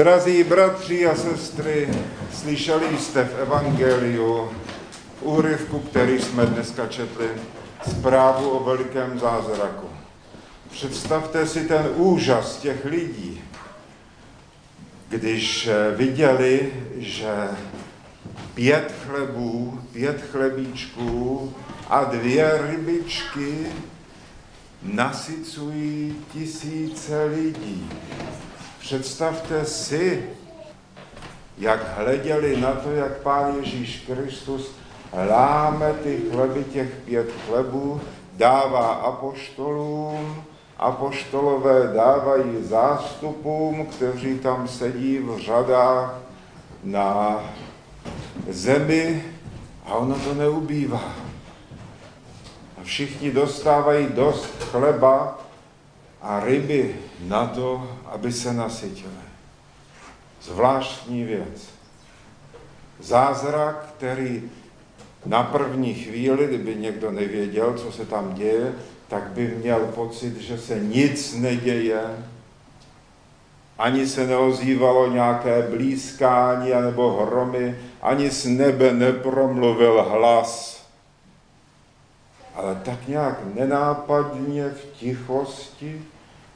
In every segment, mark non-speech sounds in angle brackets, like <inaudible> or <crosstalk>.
Drazí bratři a sestry, slyšeli jste v Evangeliu úryvku, který jsme dneska četli, zprávu o velikém zázraku. Představte si ten úžas těch lidí, když viděli, že pět chlebů, pět chlebíčků a dvě rybičky nasycují tisíce lidí. Představte si, jak hleděli na to, jak Pán Ježíš Kristus láme ty chleby, těch pět chlebů, dává apoštolům, apoštolové dávají zástupům, kteří tam sedí v řadách na zemi a ono to neubývá. A všichni dostávají dost chleba a ryby na to, aby se nasytili. Zvláštní věc. Zázrak, který na první chvíli, kdyby někdo nevěděl, co se tam děje, tak by měl pocit, že se nic neděje, ani se neozývalo nějaké blízkání nebo hromy, ani z nebe nepromluvil hlas. Ale tak nějak nenápadně v tichosti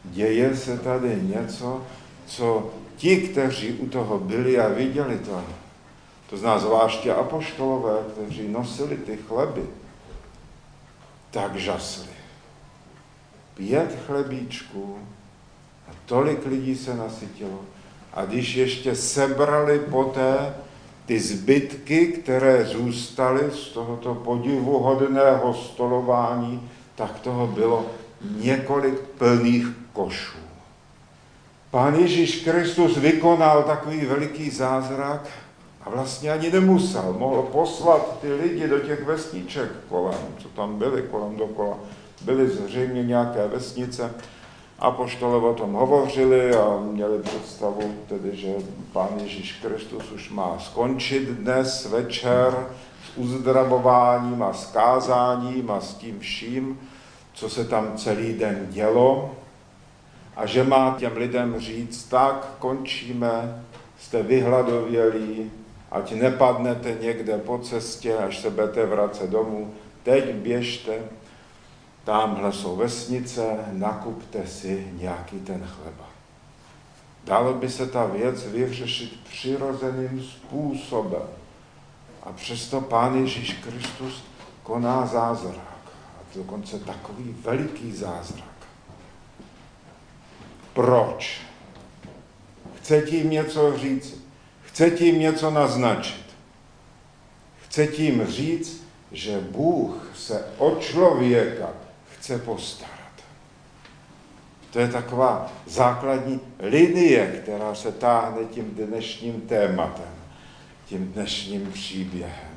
děje se tady něco, co ti, kteří u toho byli a viděli to, to zná zvláště apoštolové, kteří nosili ty chleby, tak žasli. Pět chlebíčků a tolik lidí se nasytilo. A když ještě sebrali poté ty zbytky, které zůstaly z tohoto podivuhodného stolování, tak toho bylo několik plných košů. Pán Ježíš Kristus vykonal takový veliký zázrak a vlastně ani nemusel. Mohl poslat ty lidi do těch vesniček kolem, co tam byly kolem dokola. Byly zřejmě nějaké vesnice. A poštole o tom hovořili a měli představu, tedy, že Pán Ježíš Kristus už má skončit dnes večer s uzdravováním a skázáním a s tím vším, co se tam celý den dělo a že má těm lidem říct, tak končíme, jste vyhladovělí, ať nepadnete někde po cestě, až se budete vracet domů, teď běžte, tamhle jsou vesnice, nakupte si nějaký ten chleba. Dalo by se ta věc vyřešit přirozeným způsobem. A přesto Pán Ježíš Kristus koná zázrak dokonce takový veliký zázrak. Proč? Chce tím něco říct, chce tím něco naznačit. Chce tím říct, že Bůh se o člověka chce postarat. To je taková základní linie, která se táhne tím dnešním tématem, tím dnešním příběhem.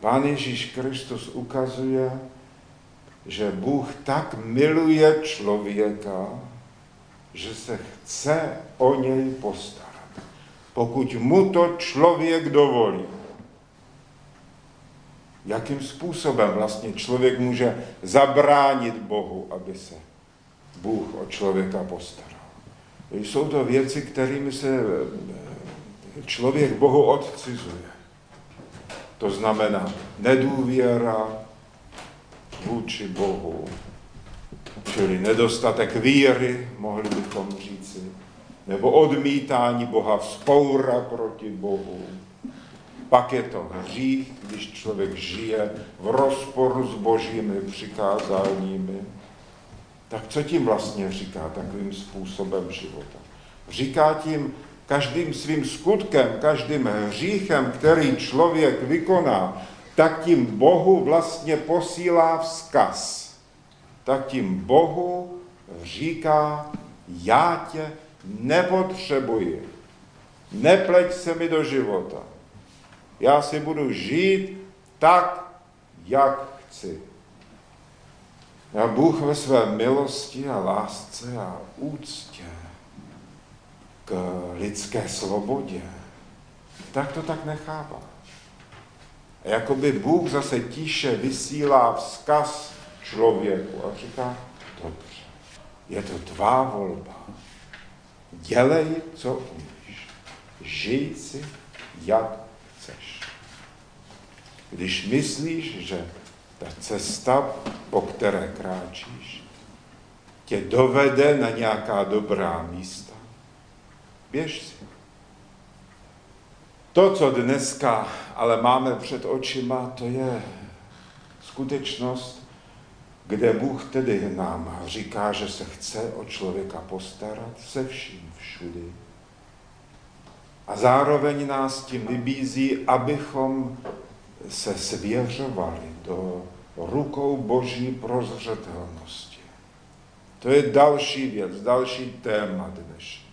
Pán Ježíš Kristus ukazuje, že Bůh tak miluje člověka, že se chce o něj postarat. Pokud mu to člověk dovolí. Jakým způsobem vlastně člověk může zabránit Bohu, aby se Bůh o člověka postaral. Jsou to věci, kterými se eh, člověk Bohu odcizuje. To znamená nedůvěra, vůči Bohu, čili nedostatek víry, mohli bychom říci, nebo odmítání Boha, vzpoura proti Bohu. Pak je to hřích, když člověk žije v rozporu s božími přikázáními. Tak co tím vlastně říká takovým způsobem života? Říká tím každým svým skutkem, každým hříchem, který člověk vykoná, tak tím Bohu vlastně posílá vzkaz. Tak tím Bohu říká, já tě nepotřebuji. Nepleť se mi do života. Já si budu žít tak, jak chci. A Bůh ve své milosti a lásce a úctě k lidské svobodě, tak to tak nechává. A jakoby Bůh zase tiše vysílá vzkaz člověku a říká, dobře, je to tvá volba. Dělej, co umíš. Žij si, jak chceš. Když myslíš, že ta cesta, po které kráčíš, tě dovede na nějaká dobrá místa, běž si. To, co dneska ale máme před očima, to je skutečnost, kde Bůh tedy nám říká, že se chce o člověka postarat se vším všudy. A zároveň nás tím vybízí, abychom se svěřovali do rukou Boží prozřetelnosti. To je další věc, další téma dnešní.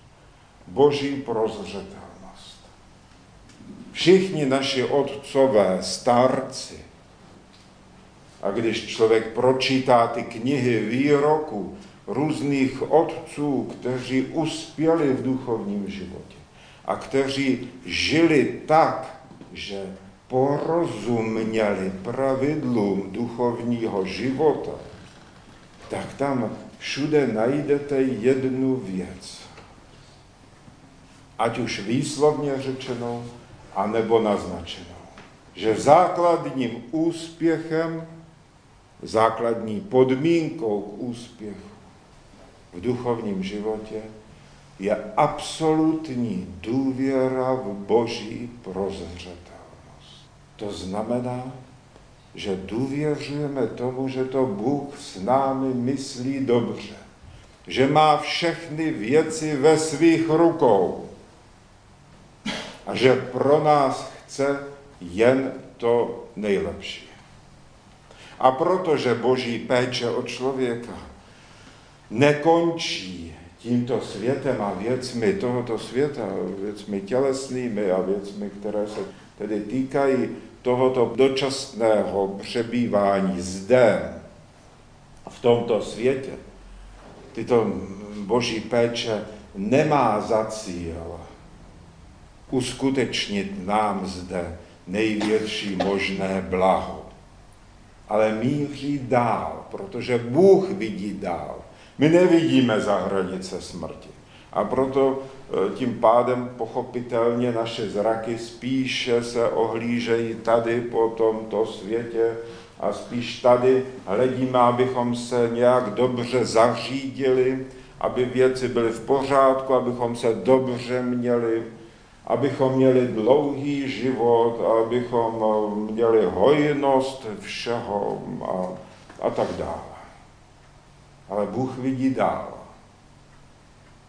Boží prozřetelnost. Všichni naši otcové, starci, a když člověk pročítá ty knihy výroku různých otců, kteří uspěli v duchovním životě a kteří žili tak, že porozuměli pravidlům duchovního života, tak tam všude najdete jednu věc. Ať už výslovně řečenou, anebo naznačenou. Že základním úspěchem, základní podmínkou k úspěchu v duchovním životě je absolutní důvěra v boží prozřetelnost. To znamená, že důvěřujeme tomu, že to Bůh s námi myslí dobře, že má všechny věci ve svých rukou a že pro nás chce jen to nejlepší. A protože boží péče o člověka nekončí tímto světem a věcmi tohoto světa, věcmi tělesnými a věcmi, které se tedy týkají tohoto dočasného přebývání zde, v tomto světě, tyto boží péče nemá za cíl uskutečnit nám zde největší možné blaho. Ale míří dál, protože Bůh vidí dál. My nevidíme za hranice smrti. A proto e, tím pádem pochopitelně naše zraky spíše se ohlížejí tady po tomto světě a spíš tady hledíme, abychom se nějak dobře zařídili, aby věci byly v pořádku, abychom se dobře měli, abychom měli dlouhý život, abychom e, měli hojnost všeho a, a tak dále ale Bůh vidí dál.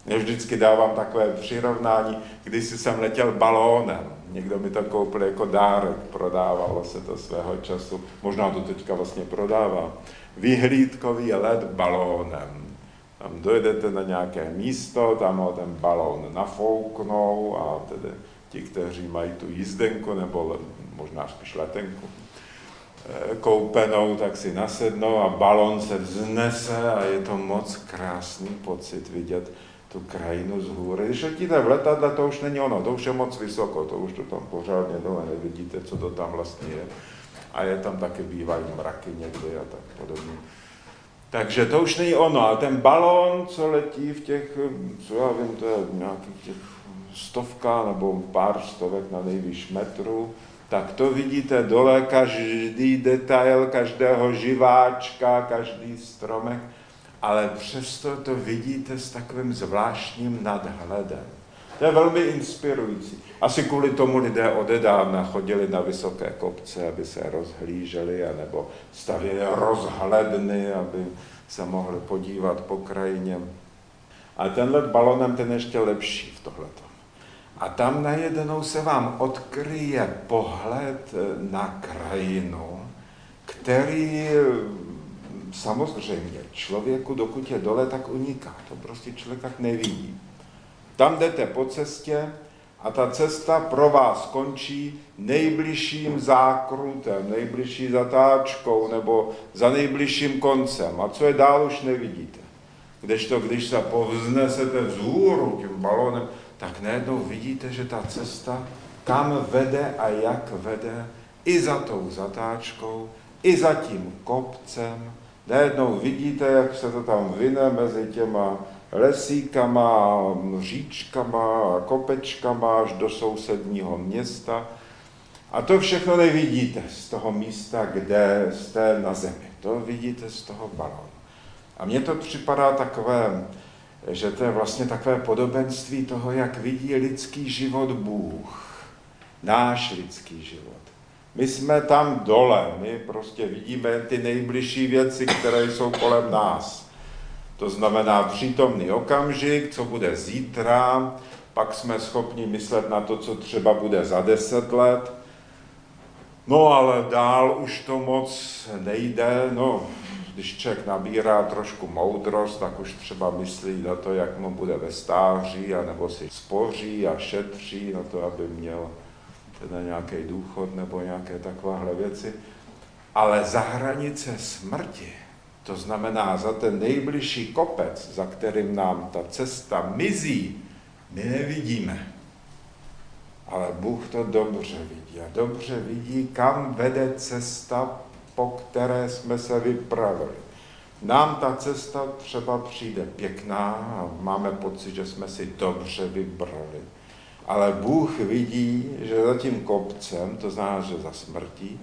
Já vždycky dávám takové přirovnání, když jsem letěl balónem. Někdo mi to koupil jako dárek, prodávalo se to svého času. Možná to teďka vlastně prodává. Vyhlídkový let balónem. Tam dojedete na nějaké místo, tam ho ten balón nafouknou a tedy ti, kteří mají tu jízdenku nebo možná spíš letenku, Eh, koupenou, tak si nasednou a balon se vznese a je to moc krásný pocit vidět tu krajinu z hůry. Když letíte v letadle, to už není ono, to už je moc vysoko, to už to tam pořádně dole nevidíte, co to tam vlastně je. A je tam taky bývají mraky někdy a tak podobně. Takže to už není ono, ale ten balón, co letí v těch, co já vím, to je nějakých těch stovka nebo pár stovek na nejvýš metru, tak to vidíte dole, každý detail každého živáčka, každý stromek, ale přesto to vidíte s takovým zvláštním nadhledem. To je velmi inspirující. Asi kvůli tomu lidé odedávna chodili na vysoké kopce, aby se rozhlíželi, anebo stavěli rozhledny, aby se mohli podívat po krajině. A ten let balonem ten ještě lepší v tohleto. A tam najednou se vám odkryje pohled na krajinu, který samozřejmě člověku, dokud je dole, tak uniká. To prostě člověk tak nevidí. Tam jdete po cestě a ta cesta pro vás končí nejbližším zákrutem, nejbližší zatáčkou nebo za nejbližším koncem. A co je dál, už nevidíte. Kdežto, když se povznesete vzhůru tím balónem, tak najednou vidíte, že ta cesta, kam vede a jak vede, i za tou zatáčkou, i za tím kopcem, najednou vidíte, jak se to tam vyne mezi těma lesíkama, říčkama, kopečkama až do sousedního města. A to všechno nevidíte z toho místa, kde jste na zemi. To vidíte z toho balónu. A mně to připadá takové, že to je vlastně takové podobenství toho, jak vidí lidský život Bůh. Náš lidský život. My jsme tam dole, my prostě vidíme ty nejbližší věci, které jsou kolem nás. To znamená přítomný okamžik, co bude zítra, pak jsme schopni myslet na to, co třeba bude za deset let. No ale dál už to moc nejde, no když člověk nabírá trošku moudrost, tak už třeba myslí na to, jak mu bude ve stáří, anebo si spoří a šetří na to, aby měl teda nějaký důchod nebo nějaké takovéhle věci. Ale za hranice smrti, to znamená za ten nejbližší kopec, za kterým nám ta cesta mizí, my nevidíme. Ale Bůh to dobře vidí a dobře vidí, kam vede cesta, po které jsme se vypravili. Nám ta cesta třeba přijde pěkná a máme pocit, že jsme si dobře vybrali. Ale Bůh vidí, že za tím kopcem, to znamená, že za smrtí,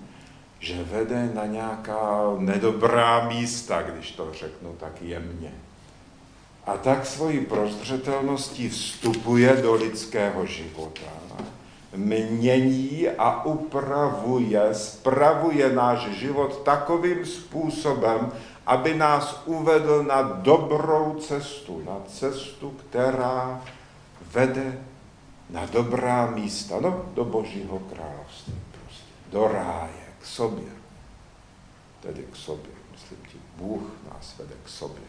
že vede na nějaká nedobrá místa, když to řeknu tak jemně. A tak svojí prozřetelností vstupuje do lidského života, mění a upravuje, spravuje náš život takovým způsobem, aby nás uvedl na dobrou cestu, na cestu, která vede na dobrá místa, no do Božího království prostě, do ráje, k sobě. Tedy k sobě, myslím tím, Bůh nás vede k sobě.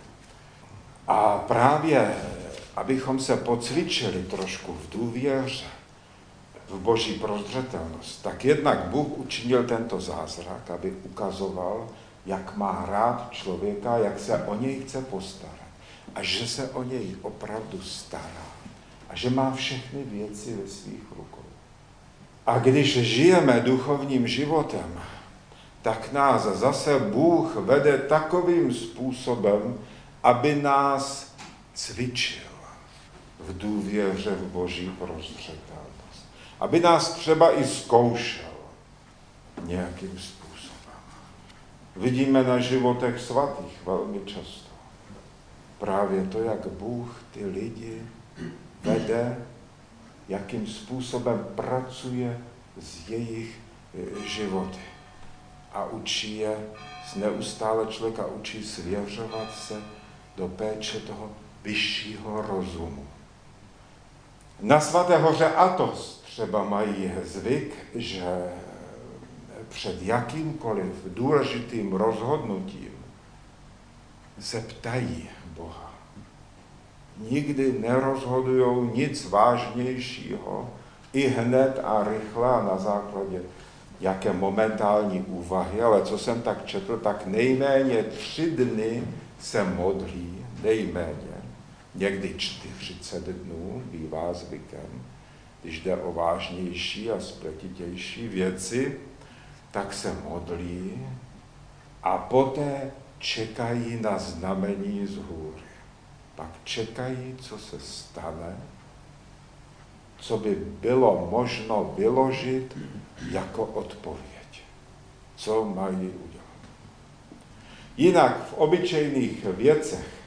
A právě, abychom se pocvičili trošku v důvěře, v boží prozřetelnost, tak jednak Bůh učinil tento zázrak, aby ukazoval, jak má rád člověka, jak se o něj chce postarat a že se o něj opravdu stará a že má všechny věci ve svých rukou. A když žijeme duchovním životem, tak nás zase Bůh vede takovým způsobem, aby nás cvičil v důvěře v Boží prozřetelnost. Aby nás třeba i zkoušel nějakým způsobem. Vidíme na životech svatých velmi často. Právě to, jak Bůh ty lidi vede, jakým způsobem pracuje s jejich e, životy. A učí je, neustále člověka učí svěřovat se do péče toho vyššího rozumu. Na svaté hoře Atos třeba mají zvyk, že před jakýmkoliv důležitým rozhodnutím se ptají Boha nikdy nerozhodují nic vážnějšího i hned a rychle a na základě jaké momentální úvahy, ale co jsem tak četl, tak nejméně tři dny se modlí, nejméně, někdy 40 dnů bývá zvykem, když jde o vážnější a spletitější věci, tak se modlí a poté čekají na znamení z hůry pak čekají, co se stane, co by bylo možno vyložit jako odpověď. Co mají udělat. Jinak v obyčejných věcech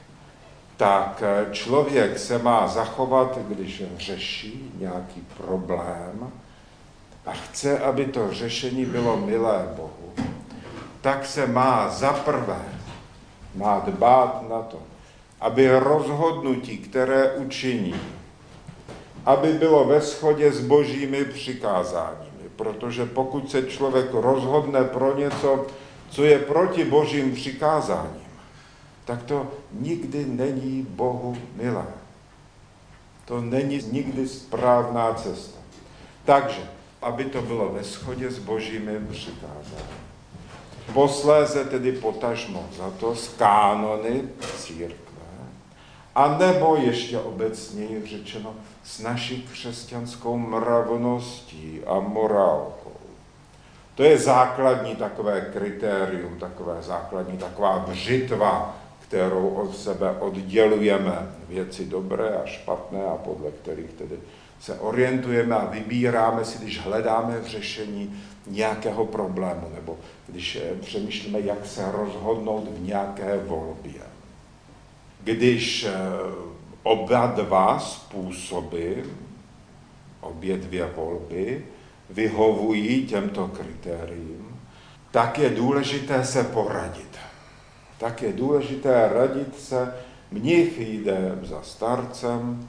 tak člověk se má zachovat, když řeší nějaký problém a chce, aby to řešení bylo milé Bohu, tak se má zaprvé, má dbát na to, aby rozhodnutí, které učiní, aby bylo ve shodě s božími přikázáními. Protože pokud se člověk rozhodne pro něco, co je proti božím přikázáním, tak to nikdy není Bohu milé. To není nikdy správná cesta. Takže, aby to bylo ve shodě s božími přikázáními. Posléze tedy potažmo za to z kánony církve a nebo ještě obecněji řečeno s naší křesťanskou mravností a morálkou. To je základní takové kritérium, takové základní taková břitva, kterou od sebe oddělujeme věci dobré a špatné a podle kterých tedy se orientujeme a vybíráme si, když hledáme řešení nějakého problému, nebo když eh, přemýšlíme, jak se rozhodnout v nějaké volbě. Když eh, oba dva způsoby, obě dvě volby, vyhovují těmto kritériím, tak je důležité se poradit. Tak je důležité radit se, mnich jde za starcem,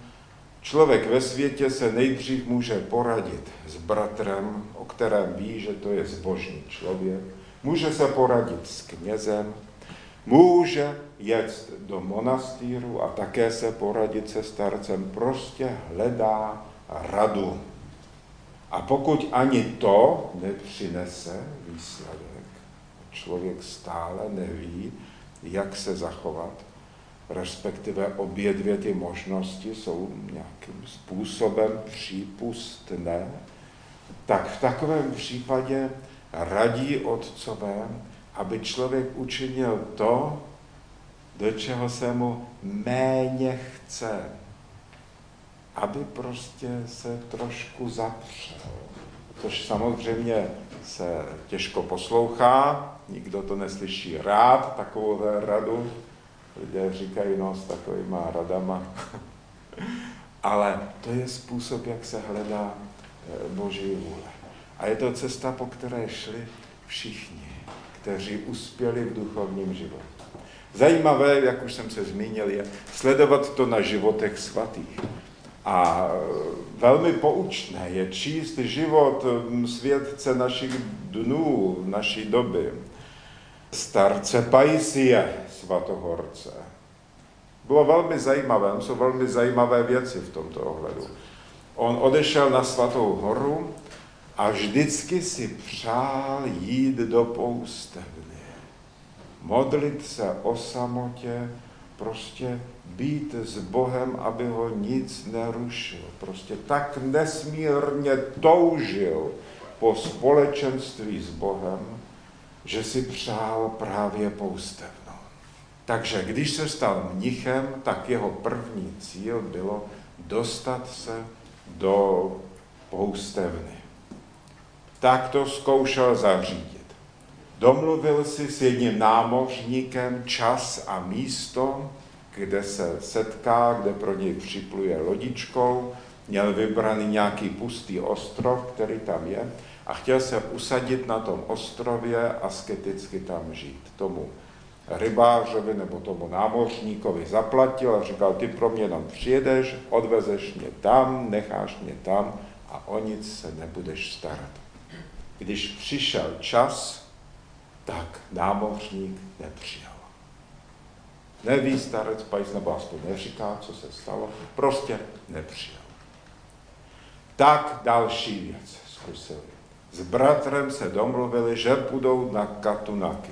člověk ve světě se nejdřív může poradit s bratrem, o kterém ví, že to je zbožný člověk, může se poradit s knězem, může jet do monastýru a také se poradit se starcem, prostě hledá radu. A pokud ani to nepřinese výsledek, člověk stále neví, jak se zachovat, respektive obě dvě ty možnosti jsou nějakým způsobem přípustné, tak v takovém případě radí otcové, aby člověk učinil to, do čeho se mu méně chce. Aby prostě se trošku zapřel. Což samozřejmě se těžko poslouchá, nikdo to neslyší rád, takovou radu. Lidé říkají, no s takovýma radama. <laughs> Ale to je způsob, jak se hledá eh, Boží vůle. A je to cesta, po které šli všichni, kteří uspěli v duchovním životě. Zajímavé, jak už jsem se zmínil, je sledovat to na životech svatých. A e, velmi poučné je číst život světce našich dnů, naší doby. Starce Paisie, svatohorce. Bylo velmi zajímavé, jsou velmi zajímavé věci v tomto ohledu. On odešel na svatou horu a vždycky si přál jít do poustevny. Modlit se o samotě, prostě být s Bohem, aby ho nic nerušil. Prostě tak nesmírně toužil po společenství s Bohem, že si přál právě poustevnu. Takže když se stal mnichem, tak jeho první cíl bylo dostat se do poustevny. Tak to zkoušel zařídit. Domluvil si s jedním námořníkem čas a místo, kde se setká, kde pro něj připluje lodičkou, měl vybraný nějaký pustý ostrov, který tam je, a chtěl se usadit na tom ostrově a sketicky tam žít. Tomu rybářovi nebo tomu námořníkovi zaplatil a říkal, ty pro mě tam přijedeš, odvezeš mě tam, necháš mě tam a o nic se nebudeš starat. Když přišel čas, tak námořník nepřijal. Neví starec Pajs, nebo aspoň neříká, co se stalo, prostě nepřijal. Tak další věc zkusili. S bratrem se domluvili, že půjdou na Katunaky.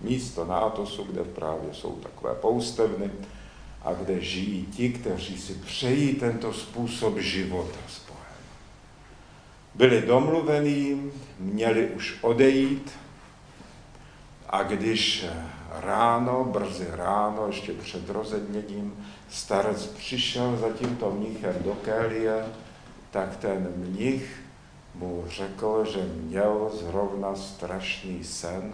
Místo na Atosu, kde právě jsou takové poustevny a kde žijí ti, kteří si přejí tento způsob života s Bohem. Byli domluvení, měli už odejít a když ráno, brzy ráno, ještě před rozedněním, starec přišel za tímto mnichem do Kélie, tak ten mnich mu řekl, že měl zrovna strašný sen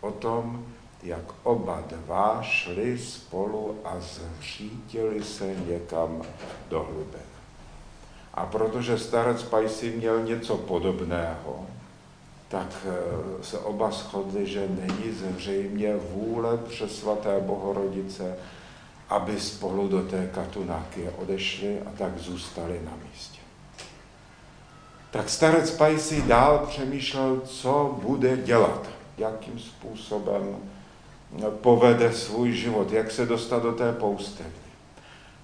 o tom, jak oba dva šli spolu a zřítili se někam do hlubin. A protože starec Pajsi měl něco podobného, tak eh, se oba shodli, že není zřejmě vůle přes svaté Bohorodice, aby spolu do té katunáky odešli a tak zůstali na místě. Tak starec Pajsi dál přemýšlel, co bude dělat, jakým způsobem povede svůj život, jak se dostat do té poustevny.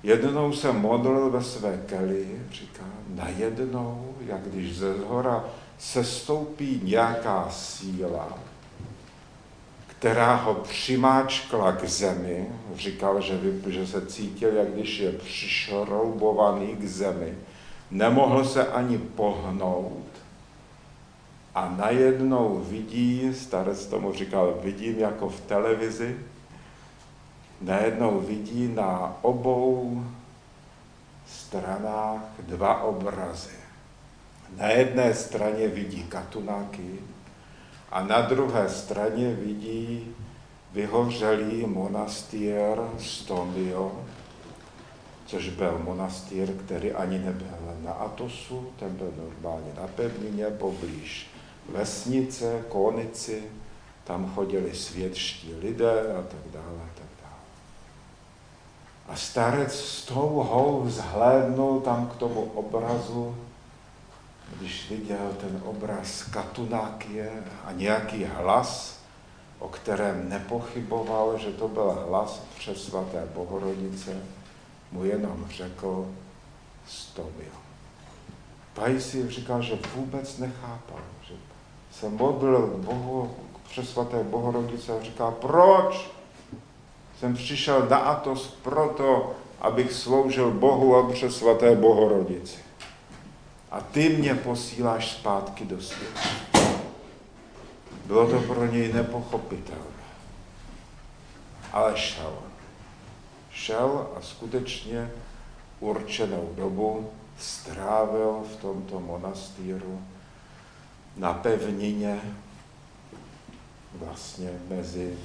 Jednou se modlil ve své keli, říká, najednou, jak když ze zhora sestoupí nějaká síla, která ho přimáčkla k zemi. Říkal, že, že se cítil, jak když je přišroubovaný k zemi. Nemohl se ani pohnout. A najednou vidí, starec tomu říkal, vidím jako v televizi, najednou vidí na obou stranách dva obrazy. Na jedné straně vidí katunáky a na druhé straně vidí vyhořelý monastýr Stomio, což byl monastýr, který ani nebyl na Atosu, ten byl normálně na pevnině, poblíž vesnice, konici, tam chodili světští lidé a tak dále. A, starec s touhou zhlédnul tam k tomu obrazu, když viděl ten obraz Katunákie a nějaký hlas, o kterém nepochyboval, že to byl hlas přes svaté Bohorodice, mu jenom řekl Stomio. Pajsi říkal, že vůbec nechápal, že se modlil k Bohu přes svaté Bohorodice a říká, proč jsem přišel na Atos proto, abych sloužil Bohu a přes svaté Bohorodici. A ty mě posíláš zpátky do světa. Bylo to pro něj nepochopitelné. Ale šel. Šel a skutečně určenou dobu strávil v tomto monastýru na pevnině vlastně mezi,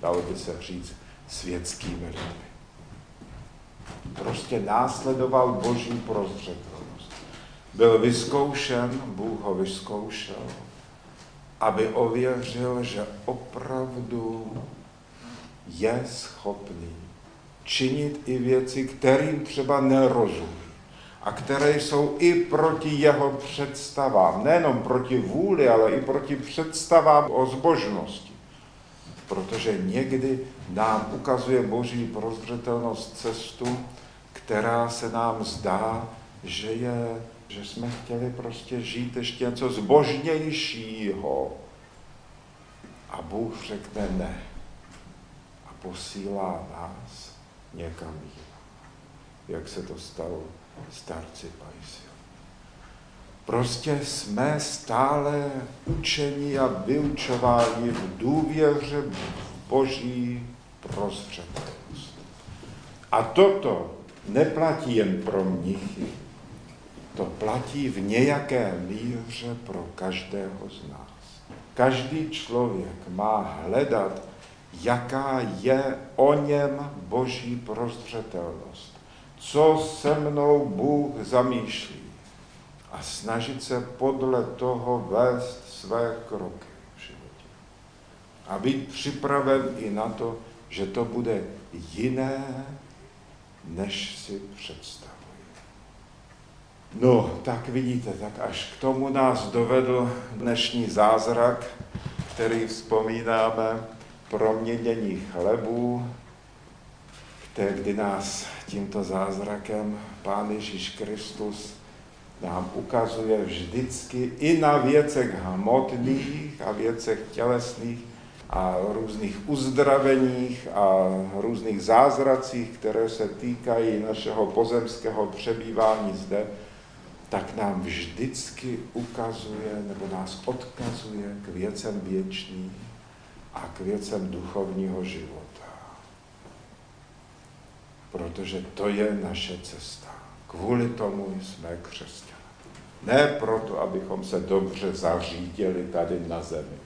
dalo by se říct, světskými lidmi. Prostě následoval boží prozřetelnost. Byl vyzkoušen, Bůh ho vyzkoušel, aby ověřil, že opravdu je schopný činit i věci, kterým třeba nerozumí a které jsou i proti jeho představám. Nejenom proti vůli, ale i proti představám o zbožnosti. Protože někdy nám ukazuje Boží prozřetelnost cestu, která se nám zdá, že, je, že jsme chtěli prostě žít ještě něco zbožnějšího. A Bůh řekne ne. A posílá nás někam jinam. Jak se to stalo starci Pajsil. Prostě jsme stále učení a vyučováni v důvěře v boží prostřednost. A toto neplatí jen pro mnichy, to platí v nějaké míře pro každého z nás. Každý člověk má hledat, jaká je o něm boží prostředtelnost co se mnou Bůh zamýšlí a snažit se podle toho vést své kroky v životě. A být připraven i na to, že to bude jiné, než si představuje. No, tak vidíte, tak až k tomu nás dovedl dnešní zázrak, který vzpomínáme, proměnění chlebů, kdy nás tímto zázrakem Pán Ježíš Kristus nám ukazuje vždycky i na věcech hmotných a věcech tělesných a různých uzdraveních a různých zázracích, které se týkají našeho pozemského přebývání zde, tak nám vždycky ukazuje nebo nás odkazuje k věcem věčným a k věcem duchovního života protože to je naše cesta. Kvůli tomu jsme křesťané. Ne proto, abychom se dobře zařídili tady na zemi,